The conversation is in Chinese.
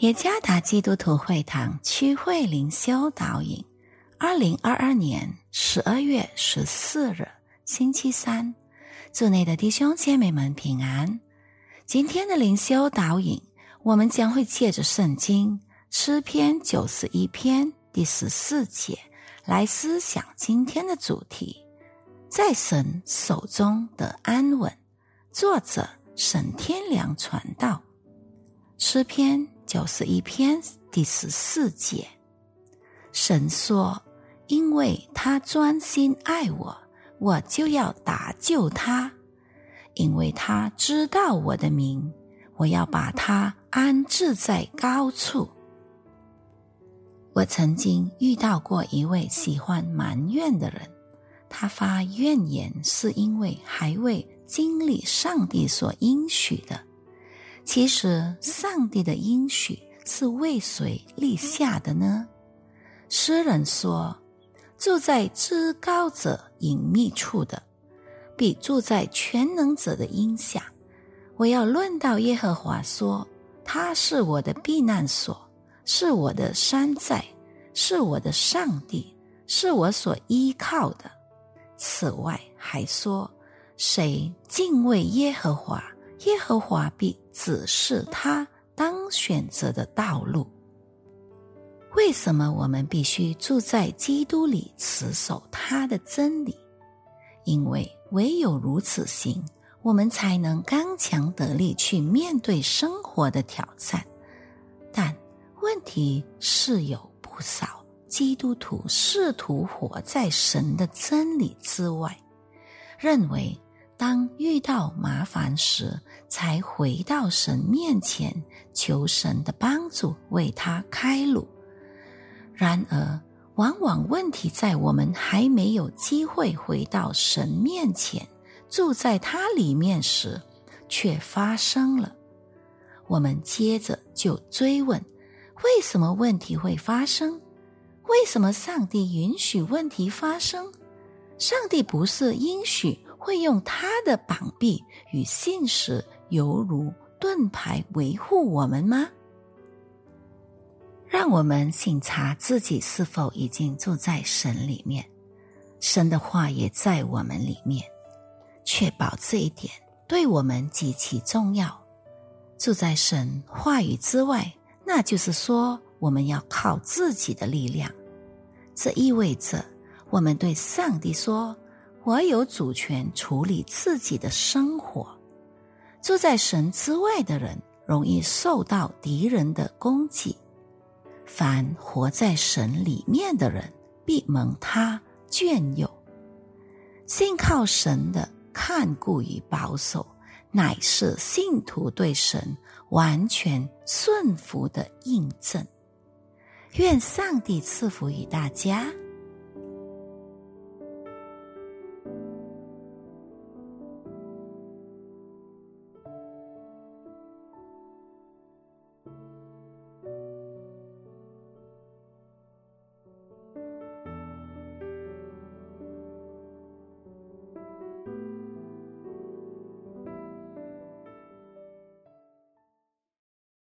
耶加达基督徒会堂区会灵修导引，二零二二年十二月十四日星期三，祝内的弟兄姐妹们平安。今天的灵修导引，我们将会借着圣经诗篇九十一篇第十四节来思想今天的主题：在神手中的安稳。作者沈天良传道，诗篇。九十一篇第十四节，神说：“因为他专心爱我，我就要搭救他；因为他知道我的名，我要把他安置在高处。”我曾经遇到过一位喜欢埋怨的人，他发怨言是因为还未经历上帝所应许的。其实，上帝的应许是为谁立下的呢？诗人说：“住在至高者隐秘处的，比住在全能者的荫下。”我要论到耶和华说：“他是我的避难所，是我的山寨，是我的上帝，是我所依靠的。”此外，还说：“谁敬畏耶和华？”耶和华必指示他当选择的道路。为什么我们必须住在基督里，持守他的真理？因为唯有如此行，我们才能刚强得力去面对生活的挑战。但问题是有不少基督徒试图活在神的真理之外，认为。当遇到麻烦时，才回到神面前求神的帮助，为他开路。然而，往往问题在我们还没有机会回到神面前，住在他里面时，却发生了。我们接着就追问：为什么问题会发生？为什么上帝允许问题发生？上帝不是应许？会用他的膀臂与信实，犹如盾牌维护我们吗？让我们醒察自己是否已经住在神里面，神的话也在我们里面，确保这一点对我们极其重要。住在神话语之外，那就是说，我们要靠自己的力量。这意味着我们对上帝说。我有主权处理自己的生活。住在神之外的人，容易受到敌人的攻击；凡活在神里面的人，必蒙他眷佑。信靠神的看顾与保守，乃是信徒对神完全顺服的印证。愿上帝赐福于大家。